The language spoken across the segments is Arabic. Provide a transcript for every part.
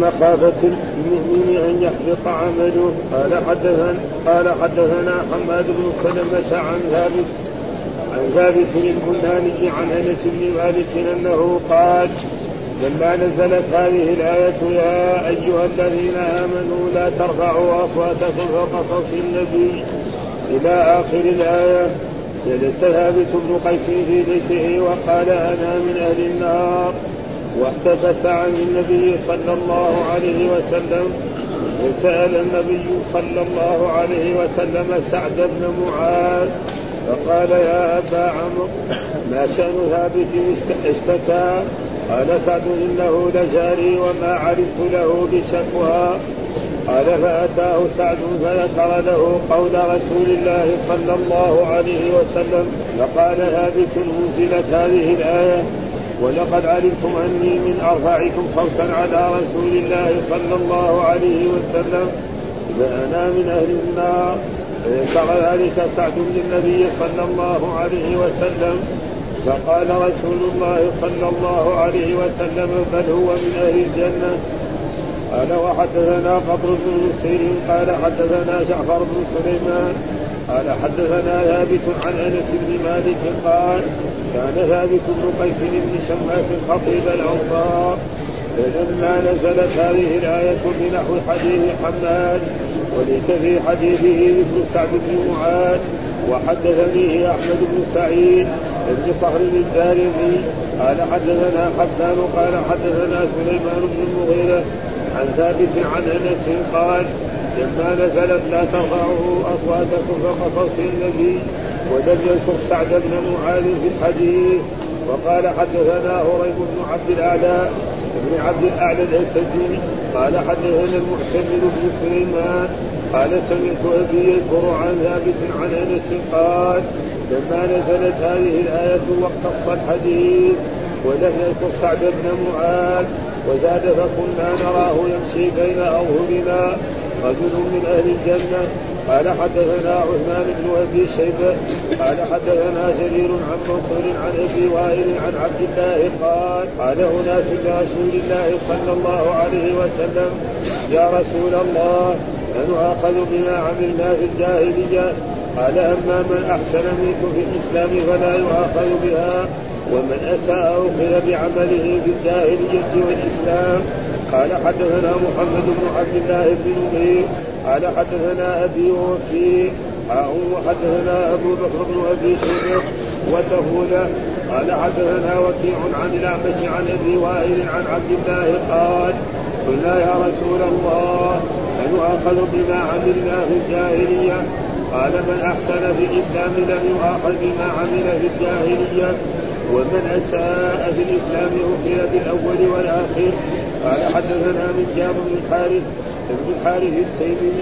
مخافة المؤمن أن يحبط عمله. قال حدثنا قال حدثنا حماد بن سلمة عن ثابت عن ثابت البناني عن أنس بن مالك أنه قال لما نزلت هذه الآية يا أيها الذين آمنوا لا ترفعوا أصواتكم فوق صوت النبي إلى آخر الآية. جلس ثابت بن قيس في بيته وقال أنا من أهل النار. واحتبس عن النبي صلى الله عليه وسلم وسأل النبي صلى الله عليه وسلم سعد بن معاذ فقال يا أبا عمرو ما شأن ثابت اشتكى؟ قال سعد إنه لجاري وما علمت له بشكوى. قال فأتاه سعد فذكر له قول رسول الله صلى الله عليه وسلم فقال ثابت انزلت هذه الآية. ولقد علمتم أني من أرفعكم صوتا على رسول الله صلى الله عليه وسلم فأنا من أهل النار. فذكر ذلك سعد للنبي صلى الله عليه وسلم فقال رسول الله صلى الله عليه وسلم بل هو من أهل الجنة. قال وحدثنا قبر بن مسير قال حدثنا جعفر بن سليمان قال حدثنا ثابت عن أنس بن مالك قال كان ثابت بن قيس بن شماس خطيب الانصار فلما نزلت هذه الآية بنحو حديث حماد وليس في حديثه مثل سعد بن معاذ وحدثني أحمد بن سعيد بن صخر الدارمي قال حدثنا حسان قال حدثنا سليمان بن المغيرة عن ثابت عن أنس قال لما نزلت لا ترفعوا اصواتكم فوق صوت النبي ولم يذكر سعد بن معاذ في الحديث. وقال حدثنا هريب بن عبد الأعلى بن عبد الأعلى الأسدي. قال حدثنا المعتمر بن سليمان. قال سمعت أبي يذكر عن ثابت عن أنس قال لما نزلت هذه الآية واقتص الحديث ولم يذكر سعد بن معاذ. وزاد فكنا نراه يمشي بين اظهرنا رجل من أهل الجنة قال حدثنا عثمان بن أبي شيبة قال حدثنا جرير عن منصور عن أبي وائل عن عبد الله قال قال أناس لرسول الله صلى الله عليه وسلم يا رسول الله فنؤاخذ بما عملنا في الجاهلية؟ قال أما من أحسن منكم في الإسلام فلا يؤاخذ بها ومن أساء أخذ بعمله في الجاهلية والإسلام. قال حدثنا محمد بن عبد الله بن نمير قال حدثنا أبي وفي وحدثنا أبو بكر بن أبي شيبة وله قال حدثنا وكيع عن الأعمش عن أبي وائل عن عبد الله قال قلنا يا رسول الله فيؤاخذ بما عملنا في الجاهلية؟ قال من أحسن في الإسلام لم يؤاخذ بما عمل في الجاهلية ومن أساء في الإسلام أخذ بالأول والآخر؟ قال حدثنا من جاب بن الحارث بن الحارث التيمي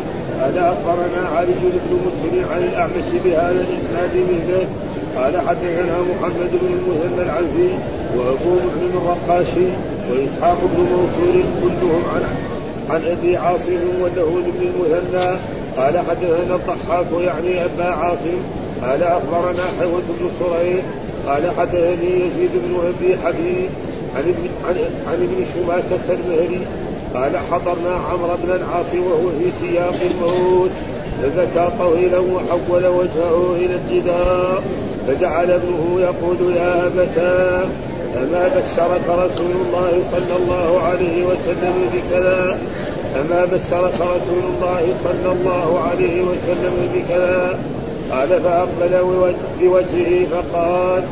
قال أخبرنا علي بن مسلم عن الأعمش بهذا الإسناد مثله قال حدثنا محمد بن المثنى العزي وأبو مسلم الرقاشي وإسحاق بن منصور كلهم عن عن أبي عاصم وله بن المثنى. قال حدثنا الضحاك يعني أبا عاصم. قال أخبرنا حيوة بن صريح قال حدثني يزيد بن أبي حبيب عن ابن عن, عن ابن شماسة المهري. قال حضرنا عمرو بن العاص وهو في سياق الموت. فبكى طويلا وحول وجهه إلى الجدار. فجعل ابنه يقول يا أبتاه أما بشرك رسول الله صلى الله عليه وسلم بكذا؟ أما بشرك رسول الله صلى الله عليه وسلم بكذا؟ قال فأقبل بوجهه فقال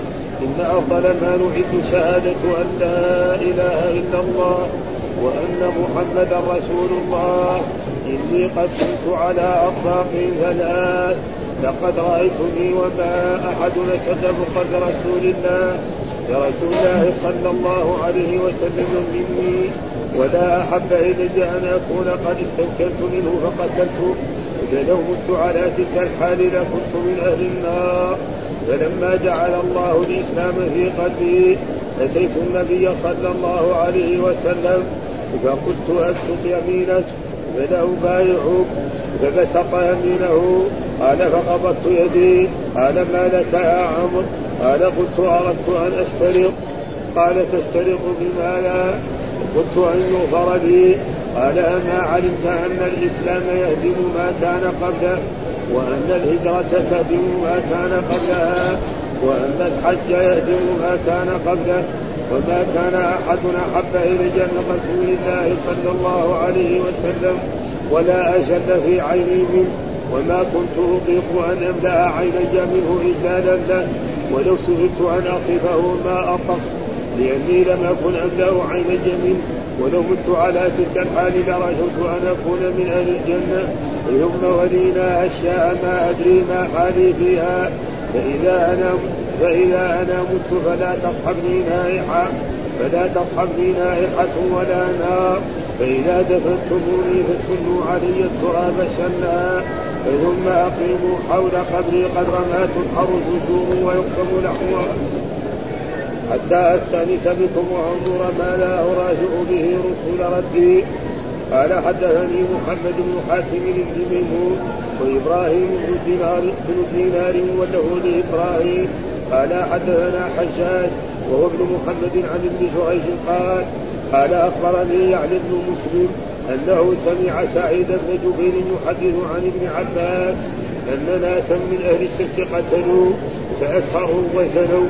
إن أفضل ما نعد شهادة أن لا إله إلا الله وأن محمدا رسول الله إني قد كنت على أطلاق ثلاث لقد رأيتني وما أحد نشد فقد رسول الله لرسول الله صلى الله عليه وسلم مني. ولا أحب إلي أن أكون قد استنكرت منه فقتلته لو مت على تلك الحال لكنت من أهل النار. فلما جعل الله الإسلام في قلبي أتيت النبي صلى الله عليه وسلم فقلت أسقط يمينك فلا أبايعك فبسق يمينه. قال فقبضت يدي. قال ما لك يا عمرو؟ قال قلت أردت أن أشترط قال تشترط بما لا قلت أن يغفر لي. قال أما علمت أن الإسلام يهدم ما كان قبله وأن الهجرة تهدم ما كان قبلها وأن الحج يهدم ما كان قبله. وما كان أحد أحب إلي من رسول الله صلى الله عليه وسلم ولا أشد في عيني منه. وما كنت أطيق أن أملأ عيني منه إجلالا له ولو سئلت أن أصفه ما أطق. لأني لم أكن أملأ عيني منه ولو مت على تلك الحال لرجوت أن أكون من أهل الجنة. ثم ولينا أشياء ما أدري ما حالي فيها فإذا أنا فإذا أنا مت فلا تصحبني نائحة فلا تصحبني نائحة ولا نار. فإذا دفنتموني فسنوا علي التراب سنا ثم أقيموا حول قبري قدر ما تنحر الجذور ويقسم لحمها حتى أستأنس بكم وأنظر ما لا أراجع به رسول ربي. قال حدثني محمد بن حاتم بن ميمون وابراهيم بن دينار بن دينار وله لإبراهيم قال حدثنا حجاج وهو ابن محمد عن ابن جريج قال قال أخبرني يعني بن مسلم أنه سمع سعيد بن جبير يحدث عن ابن عباس أن ناسا من أهل الشرك قتلوا فاكثروا وزنوا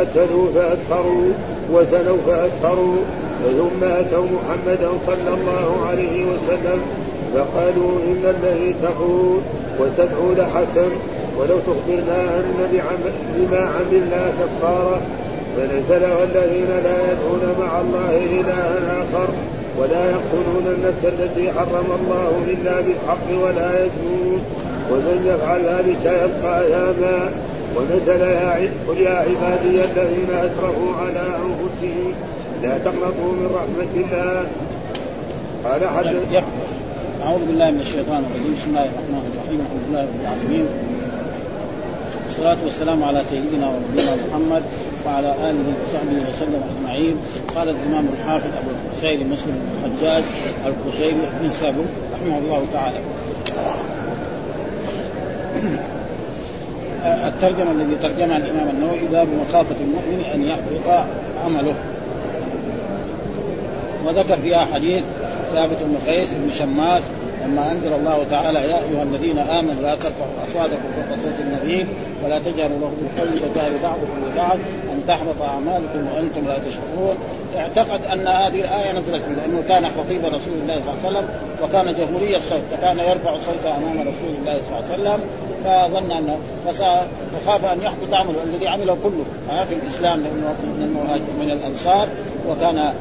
قتلوا فاكثروا وزنوا فاكثروا ثم أتوا محمدا صلى الله عليه وسلم فقالوا إن الذي تقول وتدعو لحسن ولو تخبرنا أن بما عملنا كفارة. فنزل والذين لا يدعون مع الله إلها آخر ولا يقتلون النفس التي حرم الله إلا بالحق ولا يزنون ومن يفعل ذلك يبقى اثاما ونزل يا قل يا عبادي الذين أسرفوا على أنفسهم لا تقنطوا من رحمة الله. قال حدث أعوذ بالله من الشيطان الرجيم. بسم الله الرحمن الرحيم. الحمد لله رب العالمين. والصلاة والسلام على سيدنا ونبينا محمد وعلى آله وصحبه وسلم أجمعين. قال الإمام الحافظ أبو الحسين مسلم بن الحجاج القشيري بن سابر رحمه الله تعالى. الترجمة الذي ترجمها الإمام النووي باب مخافة المؤمن أن يحبط عمله. وذكر فيها حديث ثابت بن قيس بن شماس لما أنزل الله تعالى يا أيها الذين آمنوا لا ترفعوا أصواتكم فوق صوت النبي ولا تجهروا له بالقول كجهر بعضكم لبعض أن تحبط أعمالكم وأنتم لا تشعرون. اعتقد أن هذه الآية نزلت فيه لأنه كان خطيب رسول الله صلى الله عليه وسلم وكان جمهوري الصوت فكان يرفع صوته أمام رسول الله صلى الله عليه وسلم فظن أنه فخاف أن يحبط عمله الذي عمله كله في الإسلام لأنه من من الأنصار وكان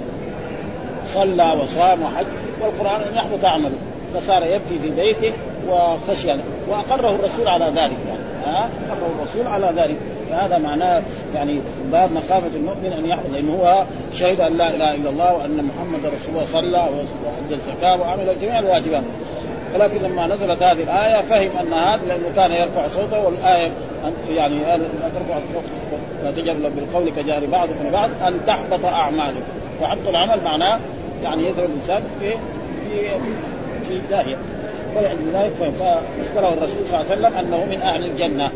صلى وصام وحج والقرآن ان يحبط عمله فصار يبكي في بيته وخشي وأقره الرسول على ذلك يعني. ها؟ أقره الرسول على ذلك. فهذا معناه يعني باب مخافه المؤمن أن يحفظ لأنه هو شهد أن لا إله إلا الله وأن محمد رسول الله صلى وادى الزكاة وعمل جميع الواجبات. ولكن لما نزلت هذه الآية فهم أن هذا لأنه كان يرفع صوته والآية يعني لا ترفع لا تجر بالقول كجار بعضكم لبعض أن تحبط أعمالكم. وحبط العمل معناه يعني يذهب الإنسان في في في داهيه ولذلك فاخبره الرسول صلى الله عليه وسلم أنه من أهل الجنة.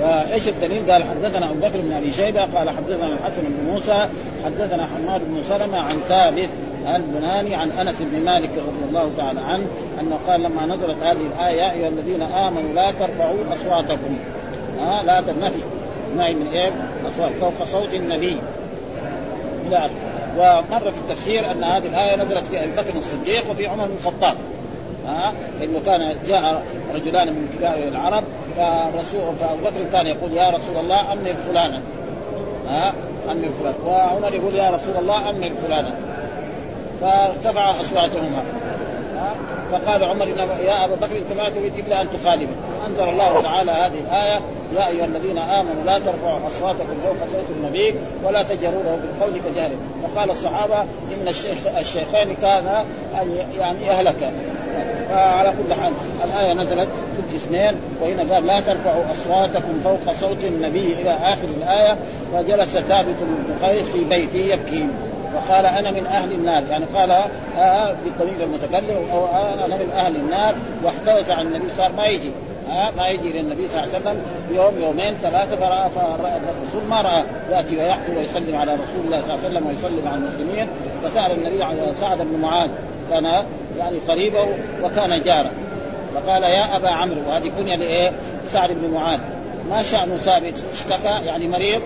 فإيش الدليل؟ قال حدثنا أبو بكر بن أبي شيبة قال حدثنا الحسن بن موسى حدثنا حماد بن سلمة عن ثابت البناني عن أنس بن مالك رضي الله تعالى عنه أنه قال لما نزلت هذه الآية يا أيها الذين آمنوا لا ترفعوا أصواتكم. ها لا تنفي نهي من إيه؟ أصوات فوق صوت النبي. إلى اخره ومر في التفسير أن هذه الآية نزلت في أبي بكر الصديق وفي عمر بن الخطاب. ها؟ لأنه كان جاء رجلان من كبار العرب فالرسول فأبو بكر كان يقول يا رسول الله أمر فلانا. ها؟ أمر فلان وعمر يقول يا رسول الله أمر فلانا. فارتفع أصواتهما. فقال عمر يا أبا بكر إنت ما تريد إلا أن تخالفه أنزل الله تعالى هذه الآية يا أيها الذين آمنوا لا ترفعوا أصواتكم فوق صوت النبي ولا تجروا له بالقول كجهره فقال الصحابة إن الشيخ الشيخين كان أن يعني يهلكا فعلى كل حال الآية نزلت في الاثنين وهنا قال لا ترفعوا أصواتكم فوق صوت النبي إلى آخر الآية. فجلس ثابت بن قيس في بيته يبكي. وقال أنا من أهل النار. يعني قال آه بالضمير المتكلم أو أنا من أهل النار. واحتوز عن النبي صار ما يجي. ما يجي إلى النبي صلى الله عليه وسلم يوم يومين ثلاثة فراى فالرسول ما راى يأتي ويحكي ويسلم على رسول الله صلى الله عليه وسلم ويسلم على المسلمين فسأل النبي على سعد بن معاذ كان يعني قريبه وكان جارا فقال يا أبا عمرو وهذه كنية لإيه؟ سعد بن معاذ ما شأنه ثابت اشتكى يعني مريض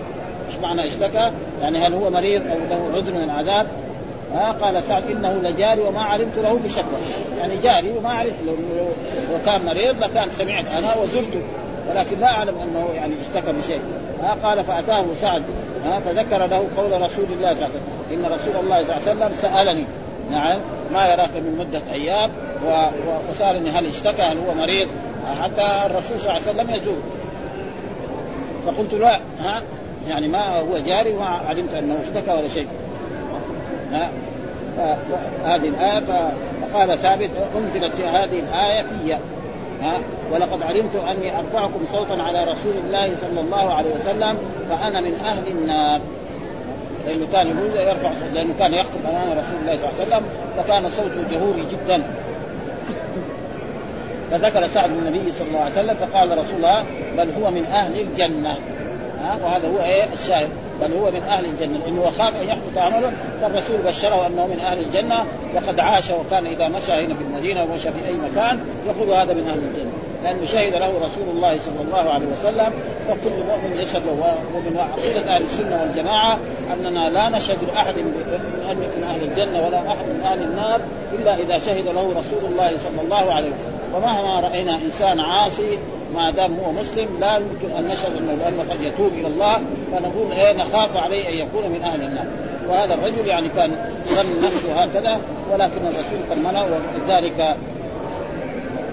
إيش معنى اشتكى؟ يعني هل هو مريض أو له عذر من العذاب؟ ها قال سعد إنه لجاري وما علمت له بشكوى. يعني جاري وما عرفت لو كان مريض لكان سمعت أنا وزرته ولكن لا أعلم أنه يعني اشتكى بشيء ها قال فأتاه سعد. ها فذكر له قول رسول الله صلى الله عليه وسلم. إن رسول الله صلى الله عليه وسلم سألني. نعم ما يراك من مدة أيام؟ وسألني هل اشتكى هل هو مريض؟ حتى الرسول صلى الله عليه وسلم يزور. فقلت لا. ها يعني ما هو جاري وما علمت أنه اشتكى ولا شيء. هذه الآية فقال ثابت أنزلت هذه الآية في ها؟ ولقد علمت أني أرفعكم صوتا على رسول الله صلى الله عليه وسلم فأنا من أهل النار. لأنه كان يقول يرفع صوت لأنه كان يخطب أمام رسول الله صلى الله عليه وسلم وكان صوته جهوري جدا. فذكر سعد النبي صلى الله عليه وسلم فقال رسول الله بل هو من أهل الجنة. ها؟ وهذا هو إيه؟ الشاهد. بل هو من أهل الجنة. لأنه خاف ان يحبط عمله فالرسول بشره أنه من أهل الجنة. وقد عاش وكان إذا مشى هنا في المدينة ومشى في أي مكان يقول هذا من أهل الجنة. لأنه شهد له رسول الله صلى الله عليه وسلم. فكل مؤمن يشهد ومن عقيدة أهل السنة والجماعة أننا لا نشهد لأحد من أهل الجنة ولا أحد من أهل النار إلا إذا شهد له رسول الله صلى الله عليه وسلم. ومهما رأينا إنسان عاصي ما دام هو مسلم لا يمكن أن نشهد إنه لأنه قد يتوب إلى الله فنقول إيه نخاف عليه أن يكون من أهل النار. وهذا الرجل يعني كان ظن نفسه هكذا ولكن الرسول منع ولذلك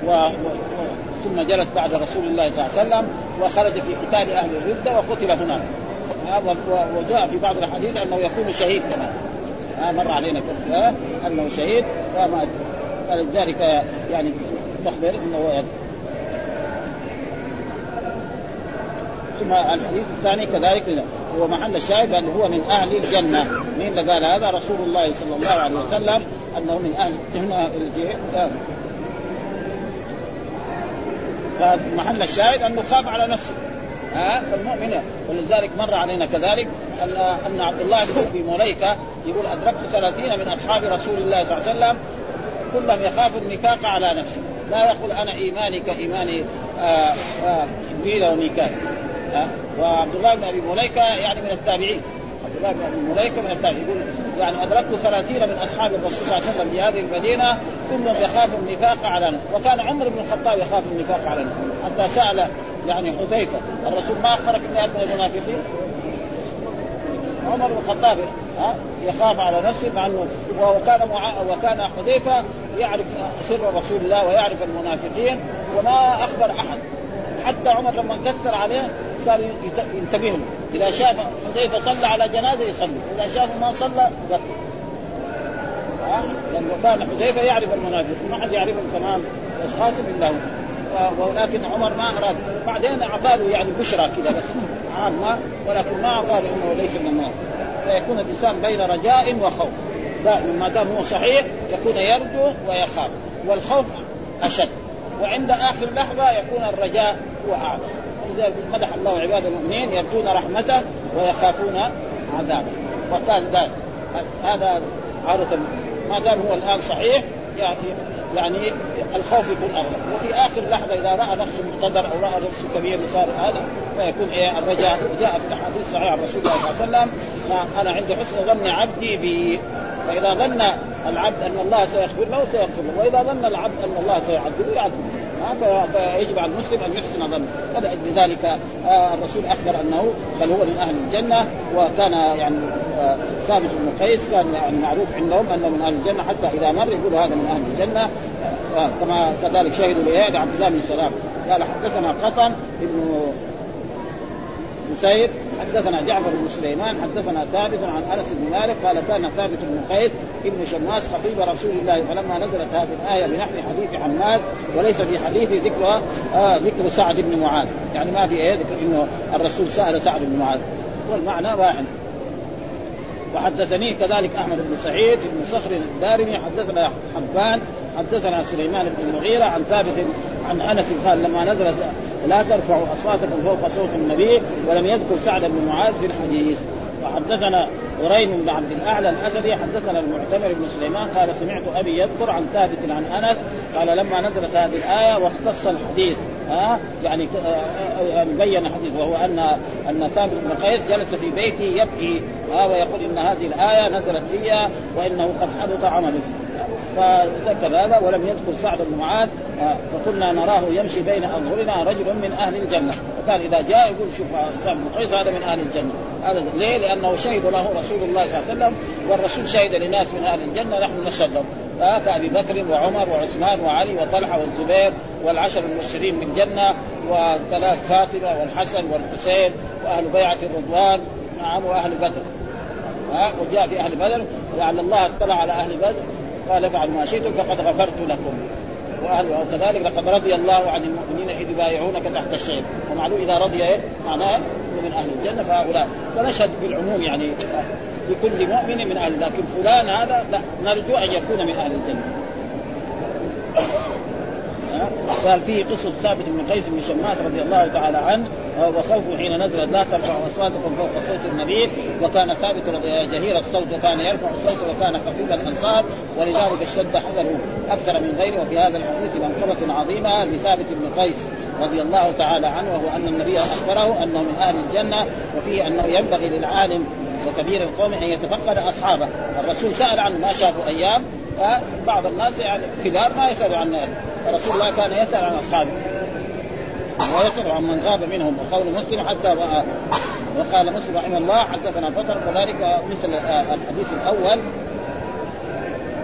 و... و... ثم جلس بعد رسول الله صلى الله عليه وسلم وخرج في قتال أهل الردة وقتل هناك. وجاء في بعض الحديث أنه يكون شهيد كمان مر علينا كذا أنه شهيد فلذلك يعني تخبر إنه ثم الحديث الثاني كذلك هو محل الشاهد أنه هو من أهل الجنة. مين اللي قال هذا؟ رسول الله صلى الله عليه وسلم أنه من أهل هنا محل الشاهد أنه خاف على نفسه. ها؟ فالمؤمن ولذلك مر علينا كذلك ان أن عبد الله بن مليكة يقول أدركت ثلاثين من أصحاب رسول الله صلى الله عليه وسلم كلهم يخاف النفاق على نفسه. لا يقول أنا إيماني كايمان جبريل وميكائيل وعبد الله بن أبي مليكة يعني من التابعين. عبد الله بن أبي مليكة من التابعين. يقول يعني أدركت ثلاثين من أصحاب الرسول صلى الله عليه وسلم في هذه المدينة كلهم يخافوا النفاق على وكان عمر بن الخطاب يخاف النفاق على حتى سأل يعني حذيفة الرسول ما أخبرك إني من المنافقين؟ عمر بن الخطاب يخاف على نفسه مع إنه وكان مع... وكان حذيفة يعرف سر رسول الله ويعرف المنافقين وما أخبر أحد. حتى عمر لما كثر عليه صار ينتبه له إذا شاف حذيفة صلى على جنازة يصلي. إذا شافه ما صلى بكى لأنه كان حذيفة يعرف المنافق ما حد يعرفهم تمام اشخاص الا هو ولكن عمر ما أراد. بعدين اعطاه يعني بشرى كذا بس. عامه ولكن ما اعطاه إنه ليس من الناس. فيكون الإنسان بين رجاء وخوف. دائما ما دام هو صحيح يكون يرجو ويخاف. والخوف أشد. وعند آخر لحظة يكون الرجاء هو اعظم ولذلك مدح الله عباد المؤمنين يرجون رحمته ويخافون عذابه. وكان ذلك. هذا عادة ما دام هو الآن صحيح يعني يعني الخوف يكون اغلب وفي آخر لحظة إذا رأى نفسه مقتدر أو رأى نفسه كبير صار هذا فيكون إيه؟ الرجاء جاء في الأحاديث الصحيحه عن رسول الله صلى الله عليه وسلم أنا عند حسن ظن عبدي بي. فإذا ظن العبد أن الله سيغفر له سيغفر له. وإذا ظن العبد أن الله سيعذبه يعذبه. فيجب على المسلم أن يحسن ظنه. فلأجل ذلك آه، الرسول أخبر أنه بل هو من أهل الجنة وكان يعني آه، ثابت بن قيس كان يعني معروف عندهم أنه من أهل الجنة حتى إذا مر يقول هذا من أهل الجنة. آه، كما كذلك شهدوا لعبد الله بن سلام. قال حدثنا قطن ابن مسيب حدثنا جعفر بن سليمان حدثنا ثابت عن أنس بن مالك قال كان ثابت بن قيس ابن شماس خطيب رسول الله فلما نزلت هذه الآية بنحو حديث حماد وليس في حديث ذكر آه ذكر سعد بن معاذ. يعني ما في إيه؟ ذكر إنه الرسول سأل سعد بن معاذ. والمعنى واحد. وحدثني كذلك أحمد بن سعيد بن صخر الدارمي حدثنا حبان حدثنا سليمان بن المغيرة عن ثابت عن أنس قال لما نزلت لا ترفعوا اصواتكم فوق صوت النبي ولم يذكر سعد بن معاذ في الحديث. وحدثنا هرين بن عبد الأعلى الأسدي حدثنا المعتمر بن سليمان قال سمعت أبي يذكر عن ثابت عن أنس قال لما نزلت هذه الآية واختص الحديث. ها؟ يعني آه، آه، بين حديث وهو ان أن ثابت بن قيس جلس في بيته يبكي ها ويقول إن هذه الآية نزلت فيها وإنه قد حدث عمله. فذكر هذا ولم يذكر سعد بن معاذ آه، فكنا نراه يمشي بين أظهرنا رجل من أهل الجنة. وكان إذا جاء يقول شوف سعد بن قيس هذا من أهل الجنة. هذا ليه؟ لأنه شهد له رسول الله صلى الله عليه وسلم والرسول شهد لناس من أهل الجنة نحن نشهد لهم. كابي بكر وعمر وعثمان وعلي وطلحة والزبير والعشر المبشرين بالجنه وثلاث فاطمة والحسن والحسين وأهل بيعة الرضوان. نعم وأهل بدر. وجاء في أهل بدر. لعل الله اطلع على أهل بدر. قال افعل ما شئتم فقد غفرت لكم. وأهل وكذلك لقد رضي الله عن المؤمنين إذ يبايعونك تحت الشيء ومعلوم إذا رضي إيه؟ معناه من أهل الجنة فهؤلاء. فنشهد بالعموم يعني لكل مؤمن من أهل. لكن فلان هذا لا نرجو أن يكون من أهل الجنة. قال فيه قصة ثابت بن قيس بن شماس رضي الله تعالى عنه وخوفه حين نزلت لا ترفعوا أصواتكم فوق صوت النبي وكان ثابت جهير الصوت وكان يرفع الصوت وكان خفيف الانصار ولذلك اشتد حذره أكثر من غيره. وفي هذا الحديث منقبة عظيمة لثابت بن قيس رضي الله تعالى عنه وهو أن النبي أخبره أنه من أهل الجنة وفيه أنه ينبغي للعالم وكبير القوم أن يتفقد أصحابه، الرسول سأل عنه ما شافوا أيام بعض الناس يعني كبار ما يسالوا عن رسول الله كان يسأل عن أصحابه. ويسال عن من غاب منهم وقول مسلم حتى وقال مسلم رحمه الله حدثنا فتر كذلك مثل الحديث الأول.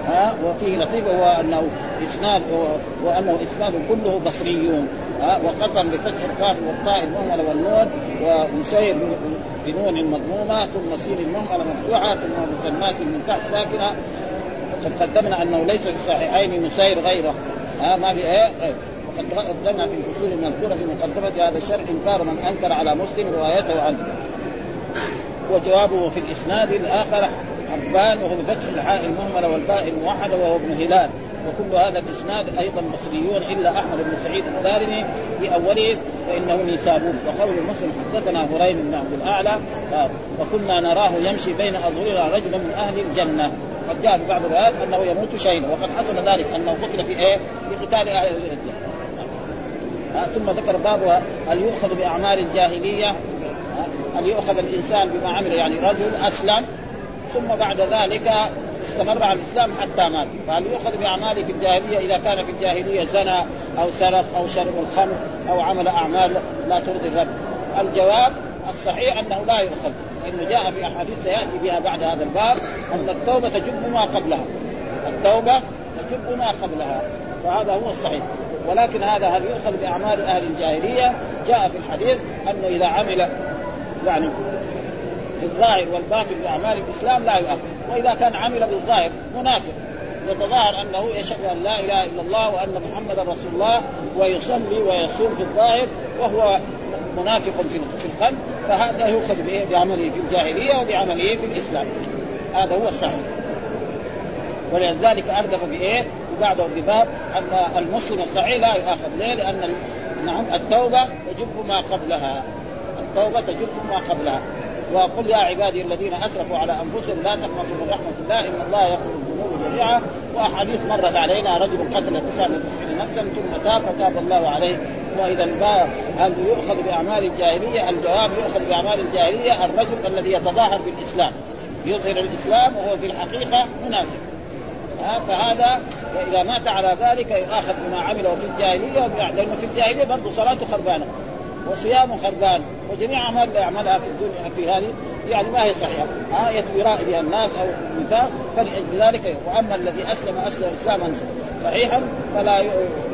ها وفيه لطيف وهو أنه إسناد وأنه إسناد كله بصريون ها وقطن بفتح الكاف والطاء المهملة والنون ومسير بنون مضمومة ثم سين المهمله مفتوحة ثم مسمات من تحت ساكنة. قد قدمنا أنه ليس في الصحيحين مسير غيره ها ما في إيه وقد قدمنا في الفصول المذكورة في مقدمة هذا الشرح إنكار من أنكر على مسلم روايته عنه. وجوابه في الإسناد الآخر حبان وهو بفتح الحاء المهملة والباء الموحدة وهو ابن هلال. وكل هذا الإسناد أيضا مصريون إلا أحمد بن سعيد الدارمي في أوله فإنه نسابون وقول المسلم حدثنا هرين بن عبد الأعلى وكنا نراه يمشي بين أظهرنا رجلا من أهل الجنة. قد جاء في بعض الروايات أنه يموت شهيدا وقد حصل ذلك انه قتل في إيه؟ في قتال أهل الجنة. ثم ذكر باب هل يؤخذ بأعمال الجاهلية؟ هل يؤخذ الإنسان بما عمل يعني رجل أسلم؟ ثم بعد ذلك استمر على الإسلام حتى مات. فهل يؤخذ بأعماله في الجاهلية إذا كان في الجاهلية زنى أو سرق أو شرب الخمر أو عمل أعمال لا ترضي الرب؟ الجواب الصحيح أنه لا يؤخذ لأنه جاء في أحاديث سيأتي بها بعد هذا الباب أن التوبة تجب ما قبلها. التوبة تجب ما قبلها فهذا هو الصحيح. ولكن هذا هل يؤخذ بأعمال أهل الجاهلية؟ جاء في الحديث أنه إذا عمل يعني الظاهر والباطن باعمال الإسلام لا يؤخذ وإذا كان عمل بالظاهر منافق يتظاهر أنه يشهد أن لا إله إلا الله وأن محمدا رسول الله ويصلي ويصوم في الظاهر وهو منافق في القلب فهذا يؤخذ بعمله في الجاهلية وبعمله في الإسلام. هذا هو الصحيح. ولذلك أردف بإيه؟ بعده بباب أن المسلم الصحيح لا يؤاخذ. ليه؟ لأن نعم التوبة تجب ما قبلها. التوبة تجب ما قبلها. وقل يا عبادي الذين أسرفوا على أنفسهم لا تقنطوا من رحمة الله إن الله يغفر الذنوب جميعا. وأحاديث مرت علينا رجل قتل 99 نفسا ثم تاب فتاب الله عليه. وإذا هل يؤخذ بأعمال الجاهلية؟ الجواب يؤخذ بأعمال الجاهلية. الرجل الذي يتظاهر بالإسلام يظهر الإسلام وهو في الحقيقة منافق. فهذا اذا مات على ذلك يؤاخذ بما عمله في الجاهلية لأنه في الجاهلية برضه صلاته خربانة. وصيام خربان وجميع اعمال يعملها في الدنيا في هذه يعني ما هي صحيحة. آية يرائي بها الناس أو نفاق فلذلك وأما الذي أسلم أسلم اسلاما. صحيحا فلا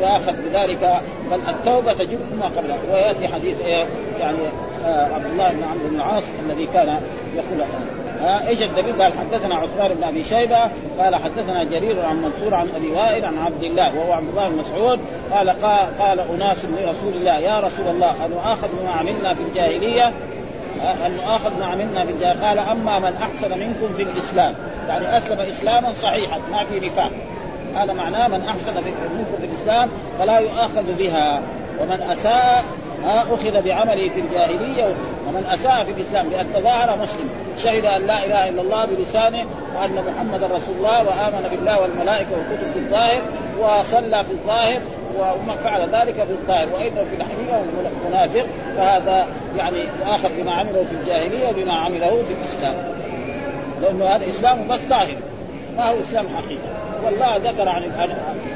يؤاخذ بذلك بل التوبة تجب ما قبلها ويأتي حديث إيه يعني آه عبد الله بن عمرو بن العاص الذي كان يقول ها إيش الدليل؟ قال حدثنا عثمان بن أبي شيبة قال حدثنا جرير عن منصور عن أبي وائل عن عبد الله وهو عبد الله بن مسعود قال قال, قال أناس لرسول الله يا رسول الله ان نؤاخذ بما عملنا في الجاهلية؟ ان نؤاخذ ما عملنا في الجاهلية؟ قال أما من أحسن منكم في الإسلام. يعني أسلم إسلاما صحيحا ما في نفاق. هذا معناه من أحسن منكم في الإسلام فلا يؤاخذ بها. ومن أساء أخذ بعمله في الجاهلية ومن أساء في الإسلام بأن تظاهر مسلم شهد أن لا إله إلا الله بلسانه وأن محمدا رسول الله وآمن بالله والملائكة والكتب في الظاهر وصلى في الظاهر ومن فعل ذلك في الظاهر وإنه في الحقيقة منافق فهذا يعني ياخذ بما عمله في الجاهلية وبما عمله في الإسلام. لأنه هذا إسلام بس ظاهر ما هو إسلام حقيقي والله ذكر عن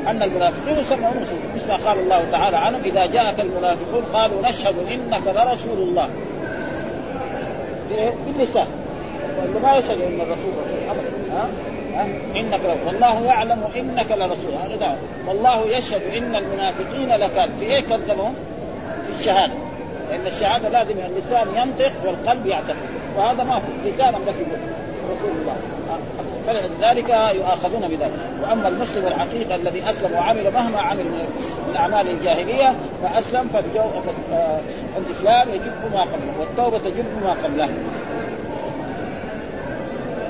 أن المنافقين يسمون مسلمين مثل ما قال الله تعالى عنهم إذا جاءك المنافقون قالوا نشهد إنك لرسول الله. باللسان. واللي ما يشهد ان الرسول رسول ابدا. ها؟ إنك والله يعلم إنك لرسول. هذا والله يشهد إن المنافقين لكاذب في إيه كذبهم؟ في الشهادة. لأن الشهادة لازم اللسان ينطق والقلب يعتقد. وهذا ما في. لسانا لك رسول الله. فلذلك يؤاخذون بذلك. وأما المسلم الحقيقي الذي أسلم وعمل مهما عمل من أعمال الجاهلية فأسلم فالإسلام يجب ما قبله والتوبة تجب ما قبله.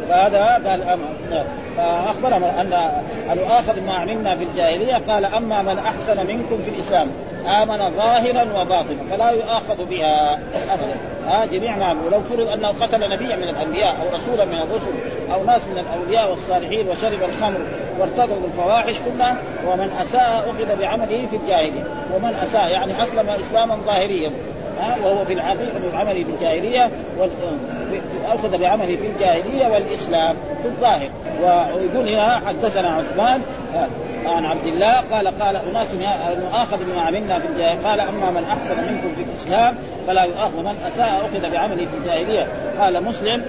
فهذا قال فأخبرهم أن ان يؤاخذ ما عملنا في الجاهلية قال أما من أحسن منكم في الإسلام آمن ظاهرا وباطنا فلا يؤاخذ بها ابدا. ها جميع ما ولو فرض أنه قتل نبيا من الأنبياء أو رسولا من الرسل أو ناس من الأولياء والصالحين وشرب الخمر وارتكب الفواحش كلها ومن أساء أخذ بعمله في الجاهلية. ومن أساء يعني أسلم إسلاما ظاهريا. وهو في بعمله في الجاهلية أخذ بعمله في الجاهلية والإسلام في الظاهر. ويقول هنا حدثنا عثمان آه، عن عبد الله قال قال أناس نؤاخذ بما عملنا في الجاهلية. قال أما من أحسن منكم في الإسلام فلا يؤاخذ. من أساء أخذ بعمله في الجاهلية. قال مسلم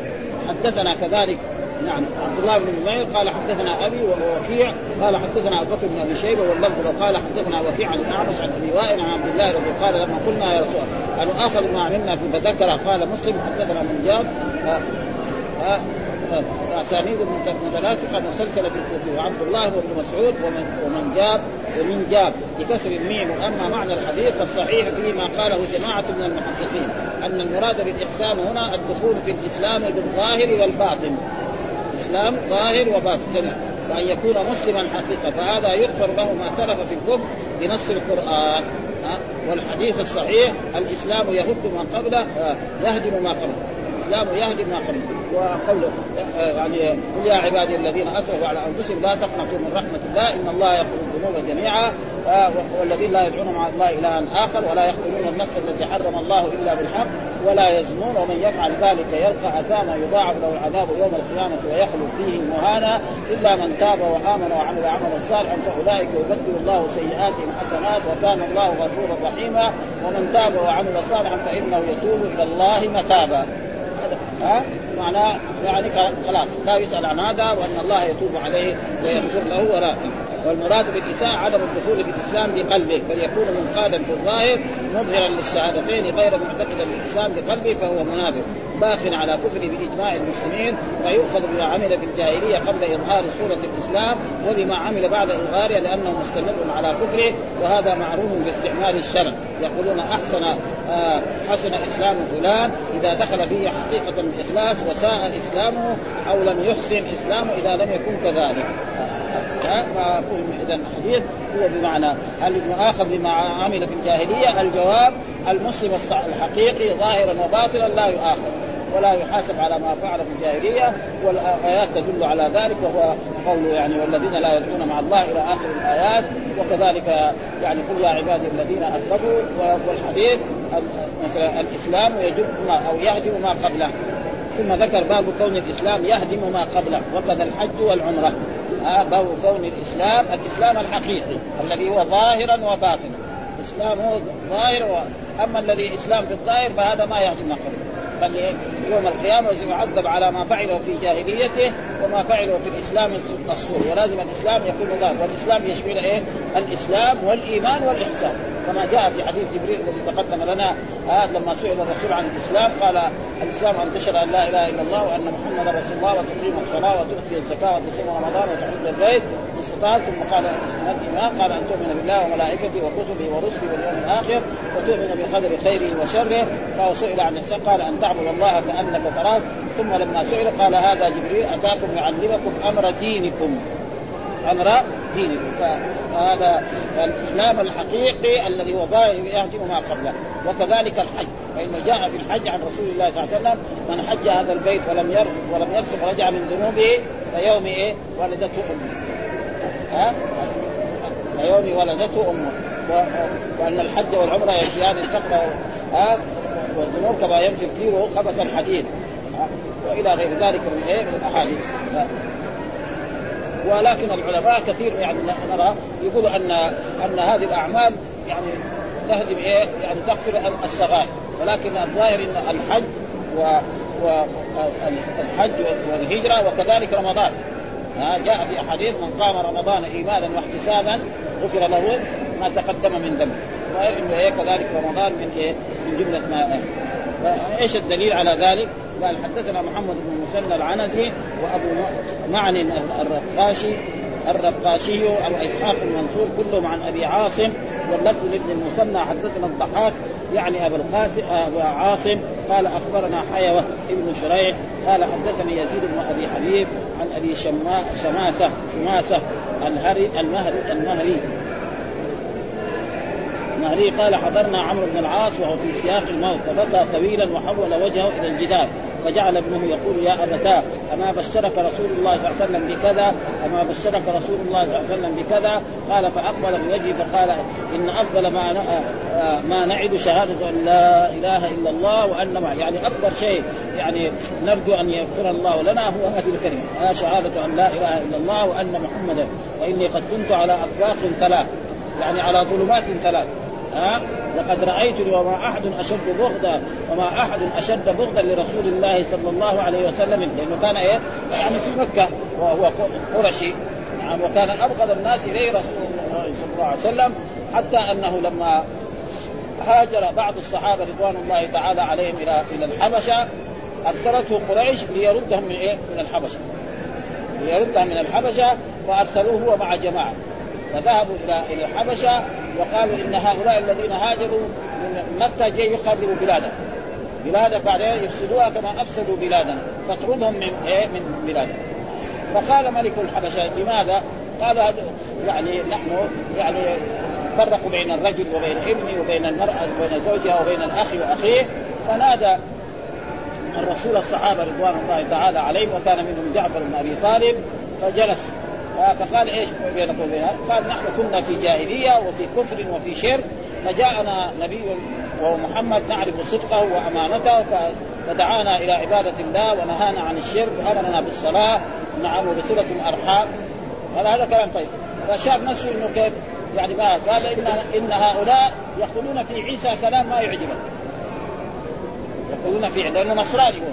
حدثنا كذلك نعم عبد الله بن نمير قال حدثنا أبي ووكيع قال حدثنا أبو بكر بن أبي شيبة واللفظ قال حدثنا وكيع عن الاعمش عن أبي وائل عن عبد الله رضي قال لما قلنا يا رسول الله ان اخذ ما عملنا في فذكر قال مسلم حدثنا من جاب أسانيد متناسقة مسلسلة بالكوفي وعبد الله بن مسعود ومن ومن جاب ومن جاب بكسر الميم وأما معنى الحديث فالصحيح فيه ما قاله جماعة من المحققين أن المراد بالإحسان هنا الدخول في الإسلام بالظاهر والباطن. الإسلام ظاهر وباطن. وأن يكون مسلما حقيقة. فهذا يغفر له ما سلف في الكفر بنص القرآن. والحديث الصحيح الإسلام يهد ما قبله يهدم ما قبله. الإسلام يهدم ما قبله. وقوله يعني قل يا عبادي الذين أسرفوا على أنفسهم لا تقنطوا من رحمة الله إن الله يغفر الذنوب جميعا. والذين لا يدعون مع الله إلها آخر ولا يقتلون النفس التي حرم الله إلا بالحق ولا يزنون ومن يفعل ذلك يلقى اثاما يضاعف له العذاب يوم القيامة ويخلد فيه مهانا إلا من تاب وآمن وعمل عملا صالحا فأولئك يبدل الله سيئاتهم حسنات وكان الله غفورا رحيما ومن تاب وعمل صالحا فإنه يتوب إلى الله متابا. ها؟ معناه يعني خلاص لا يسأل عن هذا وأن الله يتوب عليه ويغفر له ولا والمراد بالإساءة عدم الدخول في الإسلام بقلبه بل يكون منقادا في الظاهر مظهرا للشهادتين غير معتقدا بالإسلام بقلبه فهو منافق. باق على كفره بإجماع المسلمين فيؤخذ بما عمل في الجاهلية قبل إظهار صورة الإسلام وبما عمل بعد اظهارها لأنه مستمر على كفره وهذا معروف باستعمال الشرع. يقولون أحسن آه حسن إسلام فلان إذا دخل فيه حقيقة الإخلاص وساء إسلامه أو لم يحسن إسلامه إذا لم يكن كذلك. ففهم اذا الحديث. هو بمعنى هل المؤاخذ بما عمل في الجاهلية الجواب المسلم الحقيقي ظاهرا وباطنا لا يؤاخذ. ولا يحاسب على ما فعل في الجاهلية والآيات تدل على ذلك وهو قوله يعني والذين لا يدعون مع الله إلى آخر الآيات وكذلك يعني قل يا عبادي الذين أسرفوا والحديث مثلا الإسلام يجب ما أو يهدم ما قبله. ثم ذكر باب كون الإسلام يهدم ما قبله وكذا الحج والعمرة. باب كون الإسلام الإسلام الحقيقي الذي هو ظاهرا وباطنا. الإسلام هو ظاهر و... اما الذي اسلام في الظاهر فهذا ما يهدم ما قبله. بل يوم القيامة يعذب على ما فعله في جاهليته وما فعله في الإسلام الصور. ولازم الإسلام يكون ظاهر والإسلام يشمل إيه؟ الإسلام والإيمان والإحسان. كما جاء في حديث جبريل الذي تقدم لنا آه لما سئل الرسول عن الإسلام قال الإسلام أن تشهد أن لا إله إلا الله وأن محمدا رسول الله وتقيم الصلاة وتؤتي الزكاة وتصوم رمضان وتحج البيت. استطاعت ثم قال ما الايمان قال أن تؤمن بالله وملائكته وكتبه ورسله واليوم الآخر وتؤمن بالقدر خيره وشره فهو سئل عن الإحسان قال أن تعبد الله كأنك تراه ثم لما سئل قال هذا جبريل أتاكم يعلمكم أمر دينكم. أمر دينه فهذا الإسلام الحقيقي الذي هو يهدم ما قبله. وكذلك الحج. فإنه جاء في الحج عن رسول الله صلى الله عليه وسلم من حج هذا البيت فلم يرفض ولم يفسق رجع من ذنوبه فيوم إيه؟ ولدته أمه. ها؟ كيوم ولدته أمه. وأن الحج والعمرة يمشيان ها؟ والذنوب كما يمشي الكيلو خبث الحديد. وإلى غير ذلك من إيه؟ من الأحاديث. ولكن العلماء كثير يعني نرى يقولوا ان أن هذه الأعمال يعني تهدم إيه؟ يعني تغفر الصغائر. ولكن الظاهر إن الحج و والحج والهجرة وكذلك رمضان. جاء في أحاديث من قام رمضان إيمانا واحتسابا غفر له ما تقدم من ذنبه وإنه إيه كذلك رمضان من إيه من جملة ما إيش الدليل على ذلك؟ قال حدثنا محمد بن مسنى العنزي وأبو معن الرقاشي الرقاشي ابو اسحاق المنصور كلهم عن أبي عاصم واللفظ لابن المثنى حدثنا الضحاك يعني أبو القاسم أبو عاصم قال أخبرنا حيوة ابن شريح قال حدثني يزيد بن أبي حبيب عن أبي شما شماسة شماسة الهري المهري المهري. المهري قال حضرنا عمرو بن العاص وهو في سياق الموت فبكى طويلا وحول وجهه إلى الجدار. فجعل ابنه يقول يا أبتاه أما بشرك رسول الله صلى الله عليه وسلم بكذا؟ أما بشرك رسول الله صلى الله عليه وسلم بكذا؟ قال فأقبل بوجهه فقال إن أفضل ما ما نعد شهادة أن لا إله إلا الله وأن يعني أكبر شيء يعني نرجو أن يغفر الله لنا هو هذه الكلمة شهادة أن لا إله إلا الله وأن محمدا وإني قد كنت على اطباق ثلاث يعني على ظلمات ثلاث. ها لقد رايتني وما أحد أشد بغضا وما أحد أشد بغضا لرسول الله صلى الله عليه وسلم. لأنه كان إيه؟ يعني في مكة وهو قرشي. نعم وكان أبغض الناس إليه رسول الله صلى الله عليه وسلم حتى أنه لما هاجر بعض الصحابة رضوان الله تعالى عليهم إلى إلى الحبشة أرسلته قريش ليردهم من إيه؟ من الحبشة. ليردهم من الحبشة فأرسلوه هو مع جماعة. فذهبوا إلى إلى الحبشة وقالوا إن هؤلاء الذين هاجروا من مكة جاي يخربوا بلادهم بلادك بعدين يفسدوها كما أفسدوا بلادنا فاطردهم من إيه؟ من بلادنا فقال ملك الحبشة لماذا؟ قال يعني نحن يعني فرقوا بين الرجل وبين ابنه وبين المرأة وبين زوجها وبين الأخ وأخيه. فنادى الرسول الصحابة رضوان الله تعالى عليهم وكان منهم جعفر بن أبي طالب فجلس. فقال إيش بينك وبينها؟ قال نحن كنا في جاهلية وفي كفر وفي شرك فجاءنا نبي وهو محمد نعرف صدقه وأمانته فدعانا إلى عبادة الله ونهانا عن الشرك وأمرنا بالصلاة نعم وبصله الارحام قال هذا كلام طيب؟ فشاف نفسه إنه كيف؟ يعني ما قال إن إن هؤلاء يقولون في عيسى كلام ما يعجبك يقولون في لأنه نصراني هو.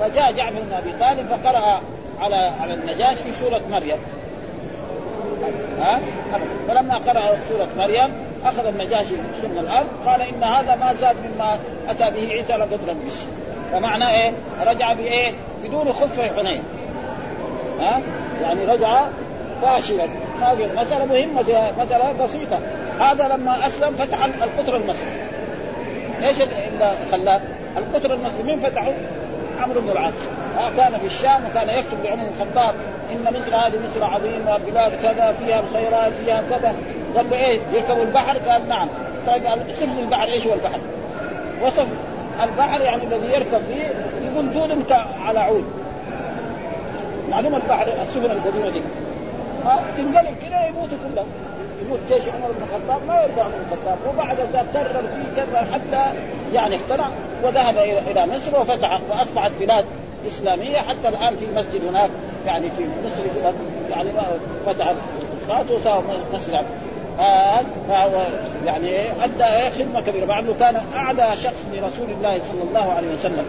فجاء جعفر بن أبي طالب فقرأ على على النجاش في سورة مريم. ها؟ فلما قرأ سورة مريم أخذ النجاشي من الأرض قال إن هذا ما زاد مما أتى به عيسى لقدرا بالشيء فمعنى إيه؟ رجع بإيه؟ بدون خف حنين. ها؟ يعني رجع فاشلا. ما مسألة مهمة مسألة بسيطة. هذا لما أسلم فتح القطر المصري. إيش اللي خلاه؟ القطر المسلمين فتحوا عمرو بن العاص. كان في الشام وكان يكتب لعمر الخطاب إن مصر هذه مصر عظيمة بلاد كذا فيها الخيرات فيها كذا. قال له إيه يركبوا البحر؟ قال نعم. طيب صف البحر إيش هو البحر؟ وصف البحر يعني الذي يركب فيه يقول دون على عود. معلومه البحر السفن القديمة دي؟ تنقلب كذا يموتوا كلهم. يموت جيش عمر بن الخطاب ما يرضى عمر بن الخطاب. وبعد ذلك كرر فيه كرر حتى يعني اقتنع وذهب إلى مصر وفتح وأصبحت بلاد إسلامية حتى الآن في مسجد هناك يعني في مصر يعني فتح اسقاط وصار مسجد. آه فهو يعني أدى خدمة كبيرة مع إنه كان أعلى شخص لرسول الله صلى الله عليه وسلم.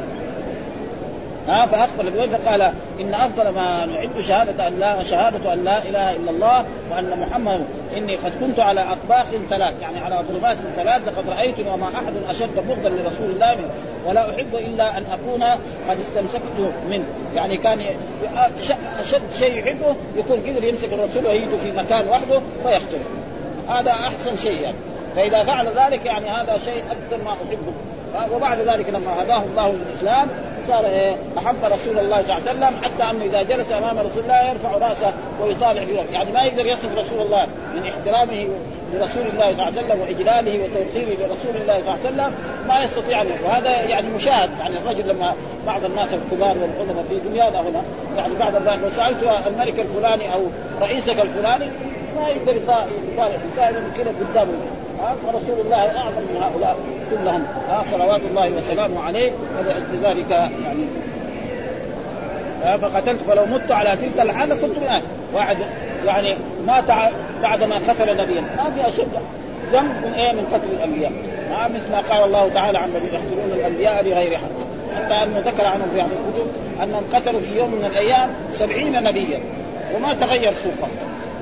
ها فاقبل بوجهه قال إن أفضل ما نعد شهادة أن لا شهادة أن لا إله إلا الله وأن محمد إني قد كنت على أطباق ثلاث يعني على ظلمات ثلاث لقد رايتني وما أحد أشد بغضا لرسول الله منه ولا أحب إلا أن أكون قد استمسكت منه. يعني كان أشد شيء يحبه يكون قدر يمسك الرسول ويجده في مكان وحده ويقتله هذا أحسن شيء يعني. فإذا فعل ذلك يعني هذا شيء أكثر ما أحبه. وبعد ذلك لما هداه الله للإسلام صار إيه؟ أحب رسول الله صلى الله عليه وسلم حتى أنه إذا جلس أمام رسول الله يرفع رأسه ويطالع في يعني ما يقدر يصف رسول الله من احترامه لرسول الله صلى الله عليه وسلم وإجلاله وتوقيره لرسول الله صلى الله عليه وسلم ما يستطيع ان وهذا يعني مشاهد. يعني الرجل لما بعض الناس الكبار والعظماء في دنيانا هنا يعني بعض الناس لو سألت الملك الفلاني أو رئيسك الفلاني ما يقدر يطالع. كائنا كذا قدامه. ورسول الله أعظم من هؤلاء. كلهم صلوات الله وسلامه عليه ولذلك يعني فقتلت فلو مت على تلك الحالة كنت من واحد يعني مات بعد ما قتل نبيا. ما في أشد. ذنب من إيه؟ من قتل الأنبياء. ما مثل ما قال الله تعالى عن الذين يقتلون الأنبياء بغير حق. حتى أنه ذكر عنهم في بعض الكتب أنهم قتلوا في يوم من الأيام سبعين نبيا. وما تغير صوفهم